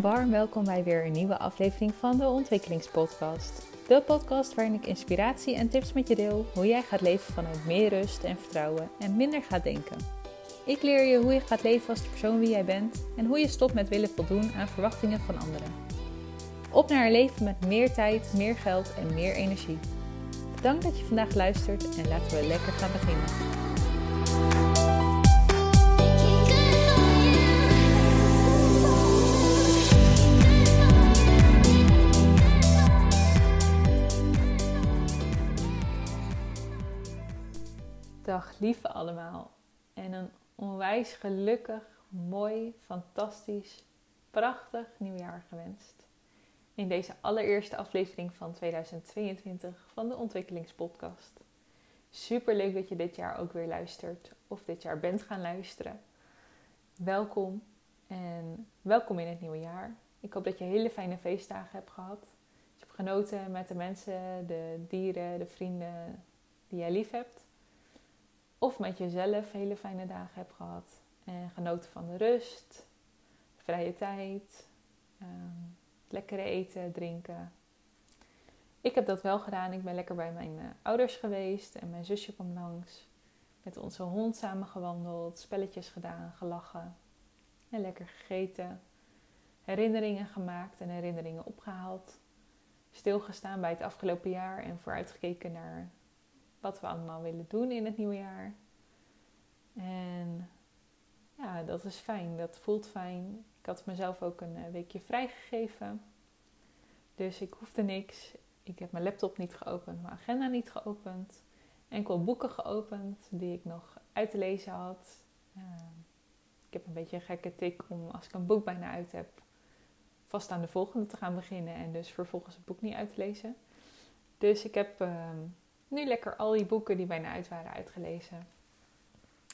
Een warm welkom bij weer een nieuwe aflevering van de Ontwikkelingspodcast. De podcast waarin ik inspiratie en tips met je deel hoe jij gaat leven vanuit meer rust en vertrouwen en minder gaat denken. Ik leer je hoe je gaat leven als de persoon wie jij bent en hoe je stopt met willen voldoen aan verwachtingen van anderen. Op naar een leven met meer tijd, meer geld en meer energie. Bedankt dat je vandaag luistert en laten we lekker gaan beginnen. Dag lieve allemaal en een onwijs gelukkig, mooi, fantastisch, prachtig nieuwjaar gewenst. In deze allereerste aflevering van 2022 van de Ontwikkelingspodcast. Super leuk dat je dit jaar ook weer luistert of dit jaar bent gaan luisteren. Welkom en welkom in het nieuwe jaar. Ik hoop dat je hele fijne feestdagen hebt gehad. Dat je hebt genoten met de mensen, de dieren, de vrienden die jij lief hebt of met jezelf hele fijne dagen hebt gehad. En genoten van de rust, vrije tijd, um, lekkere eten, drinken. Ik heb dat wel gedaan. Ik ben lekker bij mijn uh, ouders geweest en mijn zusje kwam langs. Met onze hond samen gewandeld, spelletjes gedaan, gelachen en lekker gegeten. Herinneringen gemaakt en herinneringen opgehaald. Stilgestaan bij het afgelopen jaar en vooruitgekeken naar wat we allemaal willen doen in het nieuwe jaar. En ja, dat is fijn. Dat voelt fijn. Ik had mezelf ook een eh, weekje vrijgegeven. Dus ik hoefde niks. Ik heb mijn laptop niet geopend, mijn agenda niet geopend. Enkel boeken geopend die ik nog uit te lezen had. Ehm, ik heb een beetje een gekke tik om als ik een boek bijna uit heb, vast aan de volgende te gaan beginnen en dus vervolgens het boek niet uit te lezen. Dus ik heb ehm, nu lekker al die boeken die bijna uit waren uitgelezen.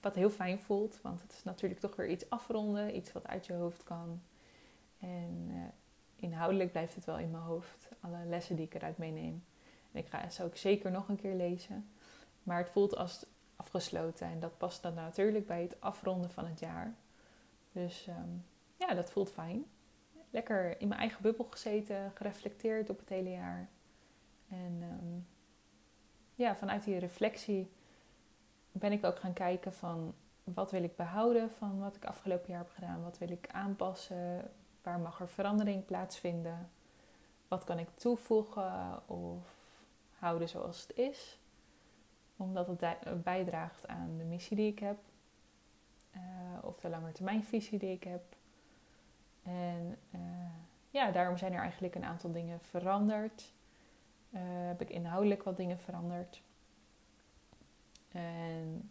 Wat heel fijn voelt, want het is natuurlijk toch weer iets afronden, iets wat uit je hoofd kan. En uh, inhoudelijk blijft het wel in mijn hoofd, alle lessen die ik eruit meeneem. En ik ga ze ook zeker nog een keer lezen. Maar het voelt als afgesloten en dat past dan natuurlijk bij het afronden van het jaar. Dus um, ja, dat voelt fijn. Lekker in mijn eigen bubbel gezeten, gereflecteerd op het hele jaar. En um, ja, vanuit die reflectie ben ik ook gaan kijken van wat wil ik behouden van wat ik afgelopen jaar heb gedaan? Wat wil ik aanpassen? Waar mag er verandering plaatsvinden? Wat kan ik toevoegen of houden zoals het is? Omdat het bijdraagt aan de missie die ik heb. Uh, of de langetermijnvisie die ik heb. En uh, ja, daarom zijn er eigenlijk een aantal dingen veranderd. Uh, heb ik inhoudelijk wat dingen veranderd. En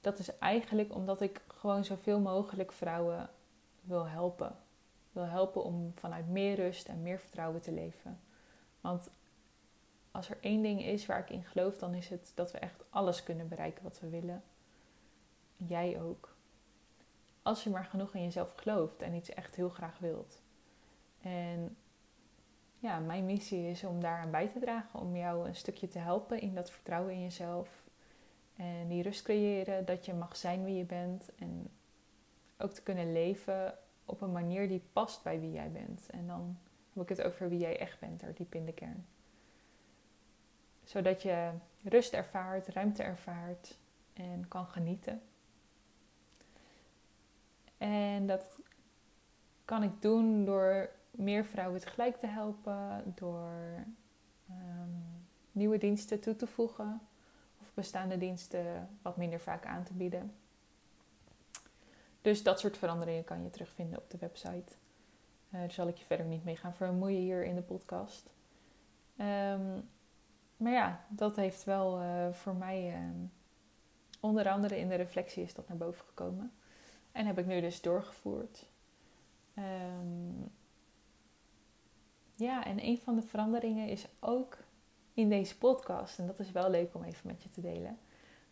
dat is eigenlijk omdat ik gewoon zoveel mogelijk vrouwen wil helpen. Wil helpen om vanuit meer rust en meer vertrouwen te leven. Want als er één ding is waar ik in geloof, dan is het dat we echt alles kunnen bereiken wat we willen. Jij ook. Als je maar genoeg in jezelf gelooft en iets echt heel graag wilt. En ja, mijn missie is om daaraan bij te dragen, om jou een stukje te helpen in dat vertrouwen in jezelf. En die rust creëren, dat je mag zijn wie je bent. En ook te kunnen leven op een manier die past bij wie jij bent. En dan heb ik het over wie jij echt bent, daar diep in de kern. Zodat je rust ervaart, ruimte ervaart en kan genieten. En dat kan ik doen door meer vrouwen tegelijk te helpen, door um, nieuwe diensten toe te voegen of bestaande diensten wat minder vaak aan te bieden. Dus dat soort veranderingen kan je terugvinden op de website. Uh, daar zal ik je verder niet mee gaan vermoeien hier in de podcast. Um, maar ja, dat heeft wel uh, voor mij, uh, onder andere in de reflectie is dat naar boven gekomen. En heb ik nu dus doorgevoerd. Ja, en een van de veranderingen is ook in deze podcast, en dat is wel leuk om even met je te delen,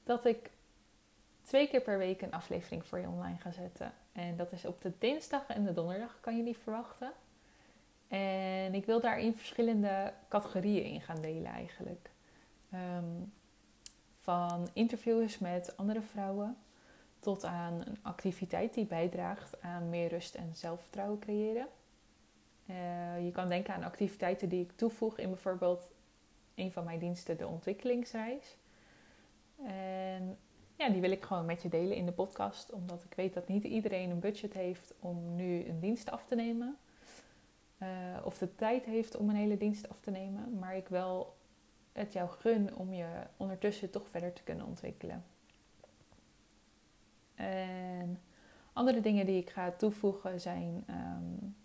dat ik twee keer per week een aflevering voor je online ga zetten. En dat is op de dinsdag en de donderdag, kan je die verwachten. En ik wil daarin verschillende categorieën in gaan delen eigenlijk. Um, van interviews met andere vrouwen tot aan een activiteit die bijdraagt aan meer rust en zelfvertrouwen creëren. Uh, je kan denken aan activiteiten die ik toevoeg in bijvoorbeeld een van mijn diensten, de ontwikkelingsreis. En ja, die wil ik gewoon met je delen in de podcast, omdat ik weet dat niet iedereen een budget heeft om nu een dienst af te nemen. Uh, of de tijd heeft om een hele dienst af te nemen, maar ik wel het jou gun om je ondertussen toch verder te kunnen ontwikkelen. En andere dingen die ik ga toevoegen zijn um,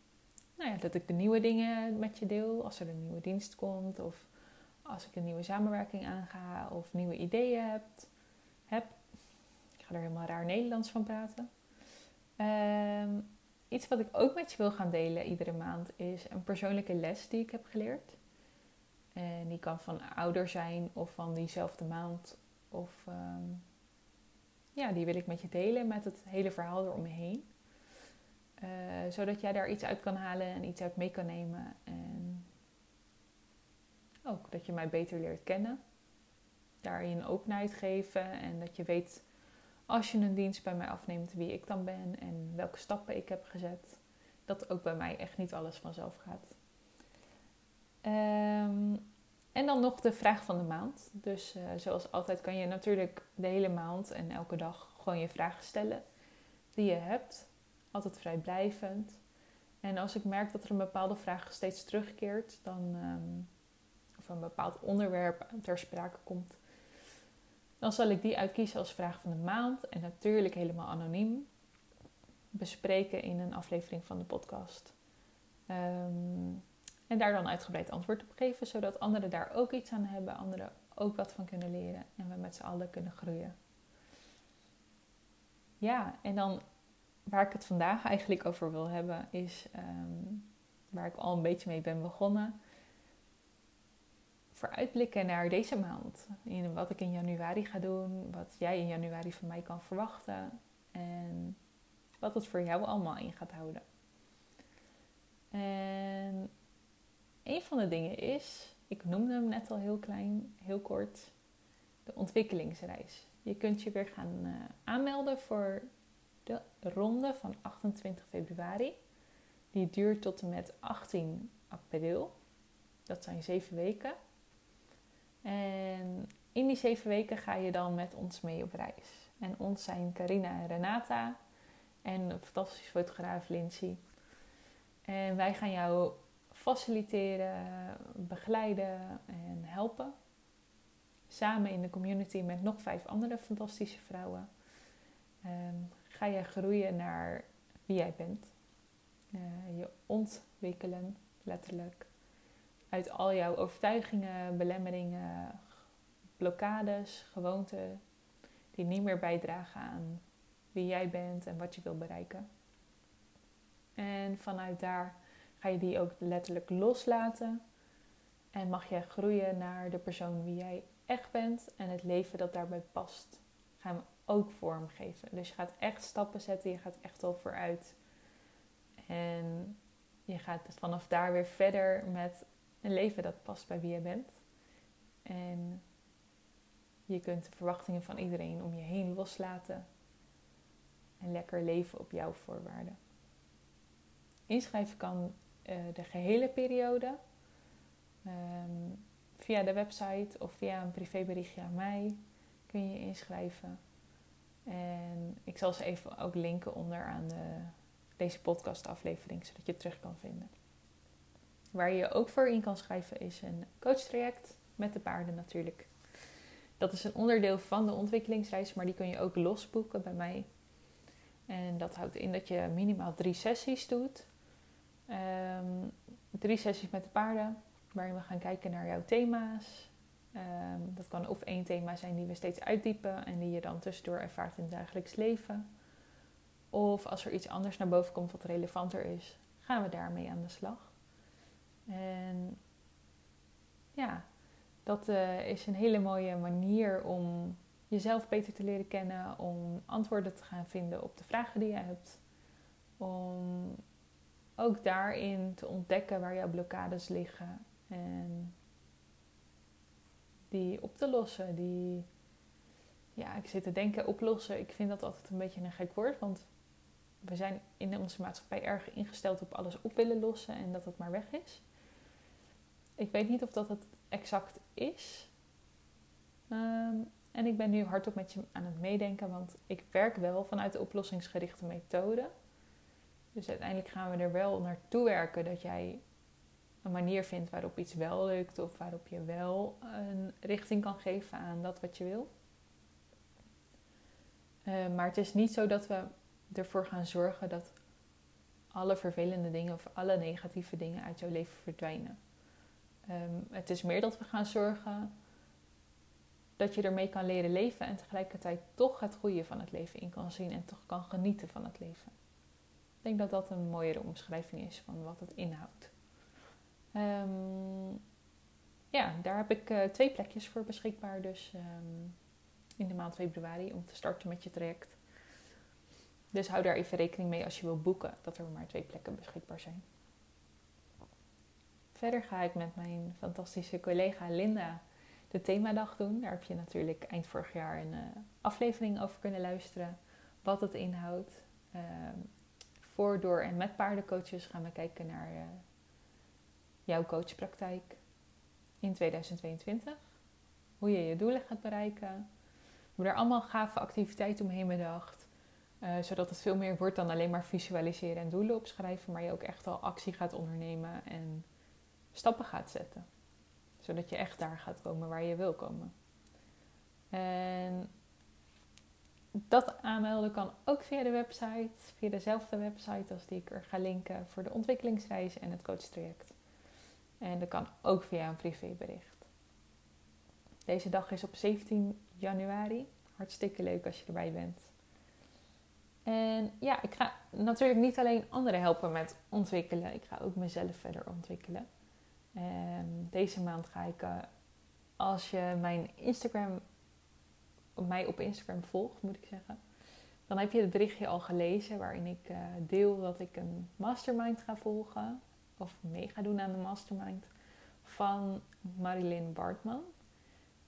nou dat ik de nieuwe dingen met je deel als er een nieuwe dienst komt of als ik een nieuwe samenwerking aanga of nieuwe ideeën heb. heb. Ik ga er helemaal raar Nederlands van praten. Um, iets wat ik ook met je wil gaan delen iedere maand is een persoonlijke les die ik heb geleerd. En die kan van ouder zijn of van diezelfde maand. Of um, ja, die wil ik met je delen met het hele verhaal eromheen. Uh, zodat jij daar iets uit kan halen en iets uit mee kan nemen. En ook dat je mij beter leert kennen. Daarin openheid geven en dat je weet als je een dienst bij mij afneemt wie ik dan ben en welke stappen ik heb gezet. Dat ook bij mij echt niet alles vanzelf gaat. Um, en dan nog de vraag van de maand. Dus uh, zoals altijd kan je natuurlijk de hele maand en elke dag gewoon je vragen stellen die je hebt. Altijd vrijblijvend. En als ik merk dat er een bepaalde vraag steeds terugkeert, dan, um, of een bepaald onderwerp ter sprake komt, dan zal ik die uitkiezen als vraag van de maand. En natuurlijk helemaal anoniem bespreken in een aflevering van de podcast. Um, en daar dan uitgebreid antwoord op geven, zodat anderen daar ook iets aan hebben, anderen ook wat van kunnen leren en we met z'n allen kunnen groeien. Ja, en dan waar ik het vandaag eigenlijk over wil hebben, is ehm, waar ik al een beetje mee ben begonnen. Vooruitblikken naar deze maand. In wat ik in januari ga doen, wat jij in januari van mij kan verwachten en wat het voor jou allemaal in gaat houden. En een van de dingen is, ik noemde hem net al heel klein, heel kort, de ontwikkelingsreis. Je kunt je weer gaan uh, aanmelden voor de ronde van 28 februari. Die duurt tot en met 18 april. Dat zijn zeven weken. En in die zeven weken ga je dan met ons mee op reis. En ons zijn Carina en Renata en een fantastische fotograaf Lindsay. En wij gaan jou faciliteren, begeleiden en helpen. Samen in de community met nog vijf andere fantastische vrouwen. Um, ga je groeien naar wie jij bent. Uh, je ontwikkelen, letterlijk. Uit al jouw overtuigingen, belemmeringen, blokkades, gewoonten die niet meer bijdragen aan wie jij bent en wat je wil bereiken. En vanuit daar ga je die ook letterlijk loslaten. En mag je groeien naar de persoon wie jij echt bent en het leven dat daarbij past. Ga ook vormgeven. Dus je gaat echt stappen zetten, je gaat echt al vooruit. En je gaat vanaf daar weer verder met een leven dat past bij wie je bent. En je kunt de verwachtingen van iedereen om je heen loslaten. En lekker leven op jouw voorwaarden. Inschrijven kan eh, de gehele periode. Um, via de website of via een privéberichtje aan mij kun je inschrijven. En ik zal ze even ook linken onder aan de, deze podcastaflevering, zodat je het terug kan vinden. Waar je ook voor in kan schrijven is een coachtraject met de paarden natuurlijk. Dat is een onderdeel van de ontwikkelingsreis, maar die kun je ook losboeken bij mij. En dat houdt in dat je minimaal drie sessies doet. Ehm, drie sessies met de paarden, waarin we gaan kijken naar jouw thema's. Ehm, dat kan of één thema zijn die we steeds uitdiepen en die je dan tussendoor ervaart in het dagelijks leven. Of als er iets anders naar boven komt wat relevanter is, gaan we daarmee aan de slag. En ja, dat uh, is een hele mooie manier om jezelf beter te leren kennen, om antwoorden te gaan vinden op de vragen die je hebt, om ook daarin te ontdekken waar jouw blokkades liggen en die op te lossen, die ja, ik zit te denken, oplossen. Ik vind dat altijd een beetje een gek woord. Want we zijn in onze maatschappij erg ingesteld op alles op willen lossen en dat het maar weg is. Ik weet niet of dat het exact is. Ehm, en ik ben nu hardop met je aan het meedenken, want ik werk wel vanuit de oplossingsgerichte methode. Dus uiteindelijk gaan we er wel naartoe werken dat jij een manier vindt waarop iets wel lukt of waarop je wel een richting kan geven aan dat wat je wil. Uh, maar het is niet zo dat we ervoor gaan zorgen dat alle vervelende dingen of alle negatieve dingen uit jouw leven verdwijnen. Um, het is meer dat we gaan zorgen dat je ermee kan leren leven en tegelijkertijd toch het goede van het leven in kan zien en toch kan genieten van het leven. Ik denk dat dat een mooiere omschrijving is van wat het inhoudt. Um, ja, daar heb ik uh, twee plekjes voor beschikbaar. Dus um, in de maand februari om te starten met je traject. Dus hou daar even rekening mee als je wil boeken dat er maar twee plekken beschikbaar zijn. Verder ga ik met mijn fantastische collega Linda de themadag doen. Daar heb je natuurlijk eind vorig jaar een uh, aflevering over kunnen luisteren. Wat het inhoudt. Uh, voor, door en met paardencoaches gaan we kijken naar uh, jouw coachpraktijk in 2022. Hoe je je doelen gaat bereiken. Hebben er allemaal gave activiteiten omheen bedacht. Uh, zodat het veel meer wordt dan alleen maar visualiseren en doelen opschrijven. Maar je ook echt al actie gaat ondernemen en stappen gaat zetten. Zodat je echt daar gaat komen waar je wil komen. En dat aanmelden kan ook via de website, via dezelfde website als die ik er ga linken voor de ontwikkelingsreis en het coachtraject. En dat kan ook via een privébericht. Deze dag is op 17 januari. Hartstikke leuk als je erbij bent. En ja, ik ga natuurlijk niet alleen anderen helpen met ontwikkelen. Ik ga ook mezelf verder ontwikkelen. En deze maand ga ik, uh, als je mijn Instagram, mij op Instagram volgt, moet ik zeggen, dan heb je het berichtje al gelezen waarin ik uh, deel dat ik een mastermind ga volgen. Of mee ga doen aan de mastermind van Marilyn Bartman.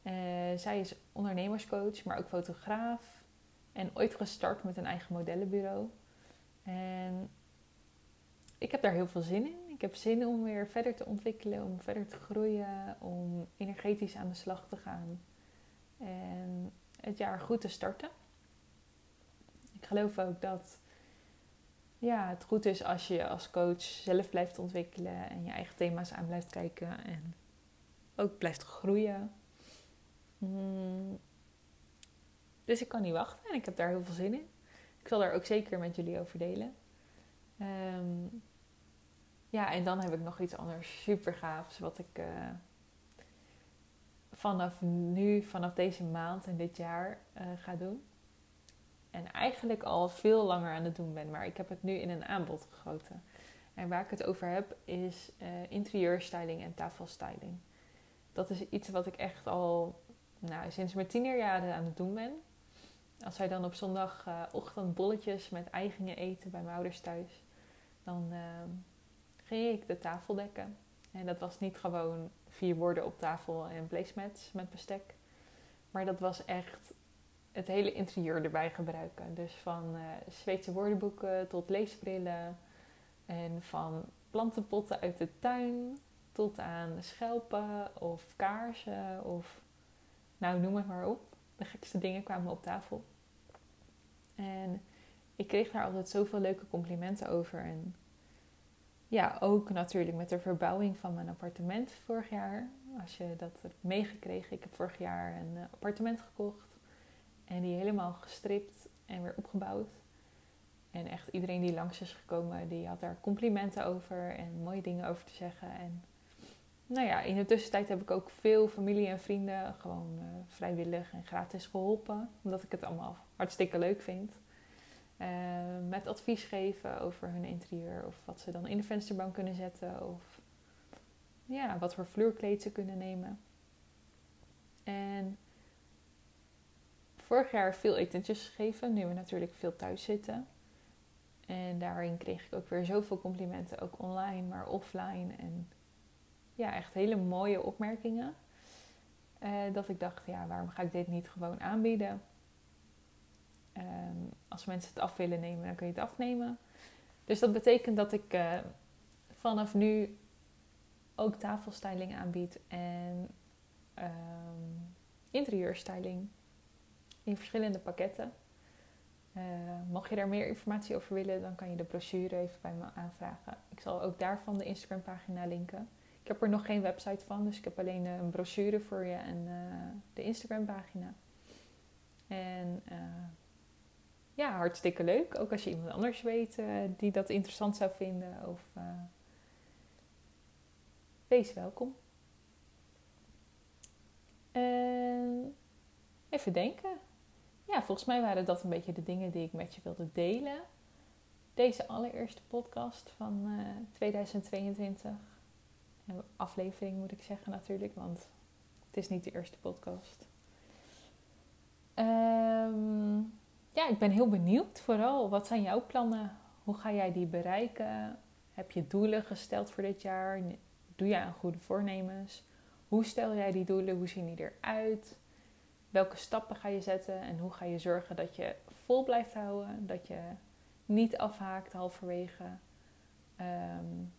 Uh, zij is ondernemerscoach, maar ook fotograaf. En ooit gestart met een eigen modellenbureau. En ik heb daar heel veel zin in. Ik heb zin om weer verder te ontwikkelen, om verder te groeien, om energetisch aan de slag te gaan. En het jaar goed te starten. Ik geloof ook dat ja, het goed is als je als coach zelf blijft ontwikkelen en je eigen thema's aan blijft kijken en ook blijft groeien. Mm. Dus ik kan niet wachten en ik heb daar heel veel zin in. Ik zal daar ook zeker met jullie over delen. Um, ja, en dan heb ik nog iets anders super gaafs wat ik uh, vanaf nu, vanaf deze maand en dit jaar uh, ga doen. En eigenlijk al veel langer aan het doen ben, maar ik heb het nu in een aanbod gegoten. En waar ik het over heb is uh, interieurstyling en tafelstyling. Dat is iets wat ik echt al nou, sinds mijn tienerjaren aan het doen ben. Als wij dan op zondagochtend bolletjes met eigingen eten bij mijn ouders thuis, dan uh, ging ik de tafel dekken. En dat was niet gewoon vier woorden op tafel en placemats met bestek. Maar dat was echt het hele interieur erbij gebruiken. Dus van uh, Zweedse woordenboeken tot leesbrillen. En van plantenpotten uit de tuin tot aan schelpen of kaarsen of nou noem het maar op. De gekste dingen kwamen op tafel. En ik kreeg daar altijd zoveel leuke complimenten over. En ja, ook natuurlijk met de verbouwing van mijn appartement vorig jaar. Als je dat hebt meegekregen. Ik heb vorig jaar een eh, appartement gekocht. En die helemaal gestript en weer opgebouwd. En echt iedereen die langs is gekomen, die had daar complimenten over en mooie dingen over te zeggen. En nou ja, in de tussentijd heb ik ook veel familie en vrienden gewoon uh, vrijwillig en gratis geholpen. Omdat ik het allemaal hartstikke leuk vind. Uh, met advies geven over hun interieur. Of wat ze dan in de vensterbank kunnen zetten. Of ja, wat voor vloerkleed ze kunnen nemen. En vorig jaar veel etentjes gegeven. Nu we natuurlijk veel thuis zitten. En daarin kreeg ik ook weer zoveel complimenten. Ook online, maar offline. En ja, echt hele mooie opmerkingen. Uh, dat ik dacht, ja, waarom ga ik dit niet gewoon aanbieden? Ehm, als mensen het af willen nemen, dan kun je het afnemen. Dus dat betekent dat ik uh, vanaf nu ook tafelstyling aanbied en um, interieurstyling in verschillende pakketten. Uh, mocht je daar meer informatie over willen, dan kan je de brochure even bij me aanvragen. Ik zal ook daarvan de Instagram pagina linken. Ik heb er nog geen website van, dus ik heb alleen een brochure voor je en uh, de Instagram pagina. En ja, hartstikke leuk. Ook als je iemand anders weet die dat interessant zou vinden. Of wees welkom. En even denken. Ja, volgens mij waren dat een beetje de dingen die ik met je wilde delen. Deze allereerste podcast van uh, 2022. Aflevering moet ik zeggen natuurlijk, want het is niet de eerste podcast. Um, ja, ik ben heel benieuwd vooral. Wat zijn jouw plannen? Hoe ga jij die bereiken? Heb je doelen gesteld voor dit jaar? Doe jij aan goede voornemens? Hoe stel jij die doelen? Hoe zien die eruit? Welke stappen ga je zetten? En hoe ga je zorgen dat je vol blijft houden? Dat je niet afhaakt halverwege? Um,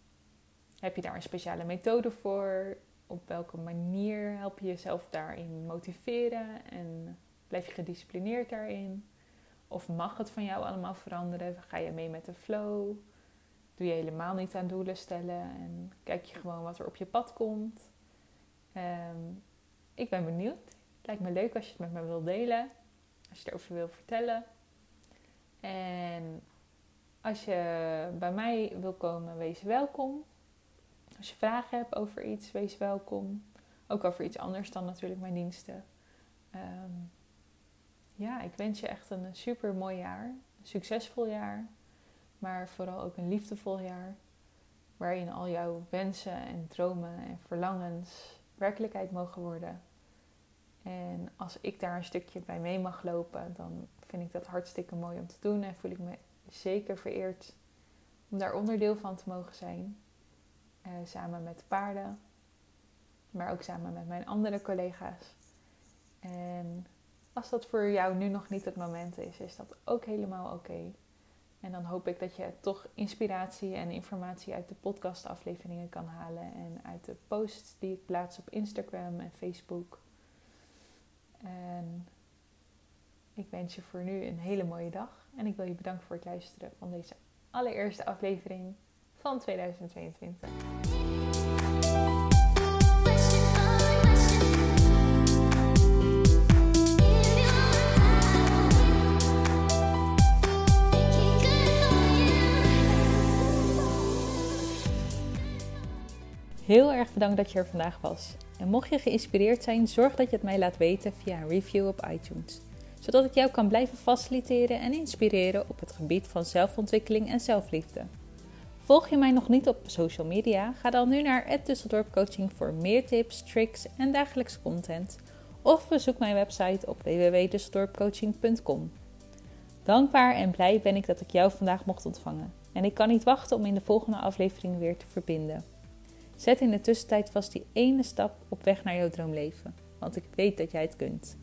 heb je daar een speciale methode voor? Op welke manier help je jezelf daarin motiveren? En blijf je gedisciplineerd daarin? Of mag het van jou allemaal veranderen? Ga je mee met de flow? Doe je helemaal niet aan doelen stellen en kijk je gewoon wat er op je pad komt? Um, ik ben benieuwd. Lijkt me leuk als je het met me wilt delen. Als je erover wil vertellen. En als je bij mij wil komen, wees welkom. Als je vragen hebt over iets, wees welkom. Ook over iets anders dan natuurlijk mijn diensten. Um, ja, ik wens je echt een super mooi jaar. Een succesvol jaar. Maar vooral ook een liefdevol jaar. Waarin al jouw wensen en dromen en verlangens werkelijkheid mogen worden. En als ik daar een stukje bij mee mag lopen, dan vind ik dat hartstikke mooi om te doen. En voel ik me zeker vereerd om daar onderdeel van te mogen zijn. Eh, samen met de paarden, maar ook samen met mijn andere collega's. En als dat voor jou nu nog niet het moment is, is dat ook helemaal oké. En dan hoop ik dat je toch inspiratie en informatie uit de podcastafleveringen kan halen en uit de posts die ik plaats op Instagram en Facebook. En ik wens je voor nu een hele mooie dag en ik wil je bedanken voor het luisteren van deze allereerste aflevering van 2022. Heel erg bedankt dat je er vandaag was. En mocht je geïnspireerd zijn, zorg dat je het mij laat weten via een review op iTunes. Zodat ik jou kan blijven faciliteren en inspireren op het gebied van zelfontwikkeling en zelfliefde. Volg je mij nog niet op social media? Ga dan nu naar Dusseldorp Coaching voor meer tips, tricks en dagelijkse content. Of bezoek mijn website op www.dusseldorpcoaching.com. Dankbaar en blij ben ik dat ik jou vandaag mocht ontvangen. En ik kan niet wachten om in de volgende aflevering weer te verbinden. Zet in de tussentijd vast die ene stap op weg naar jouw droomleven, want ik weet dat jij het kunt.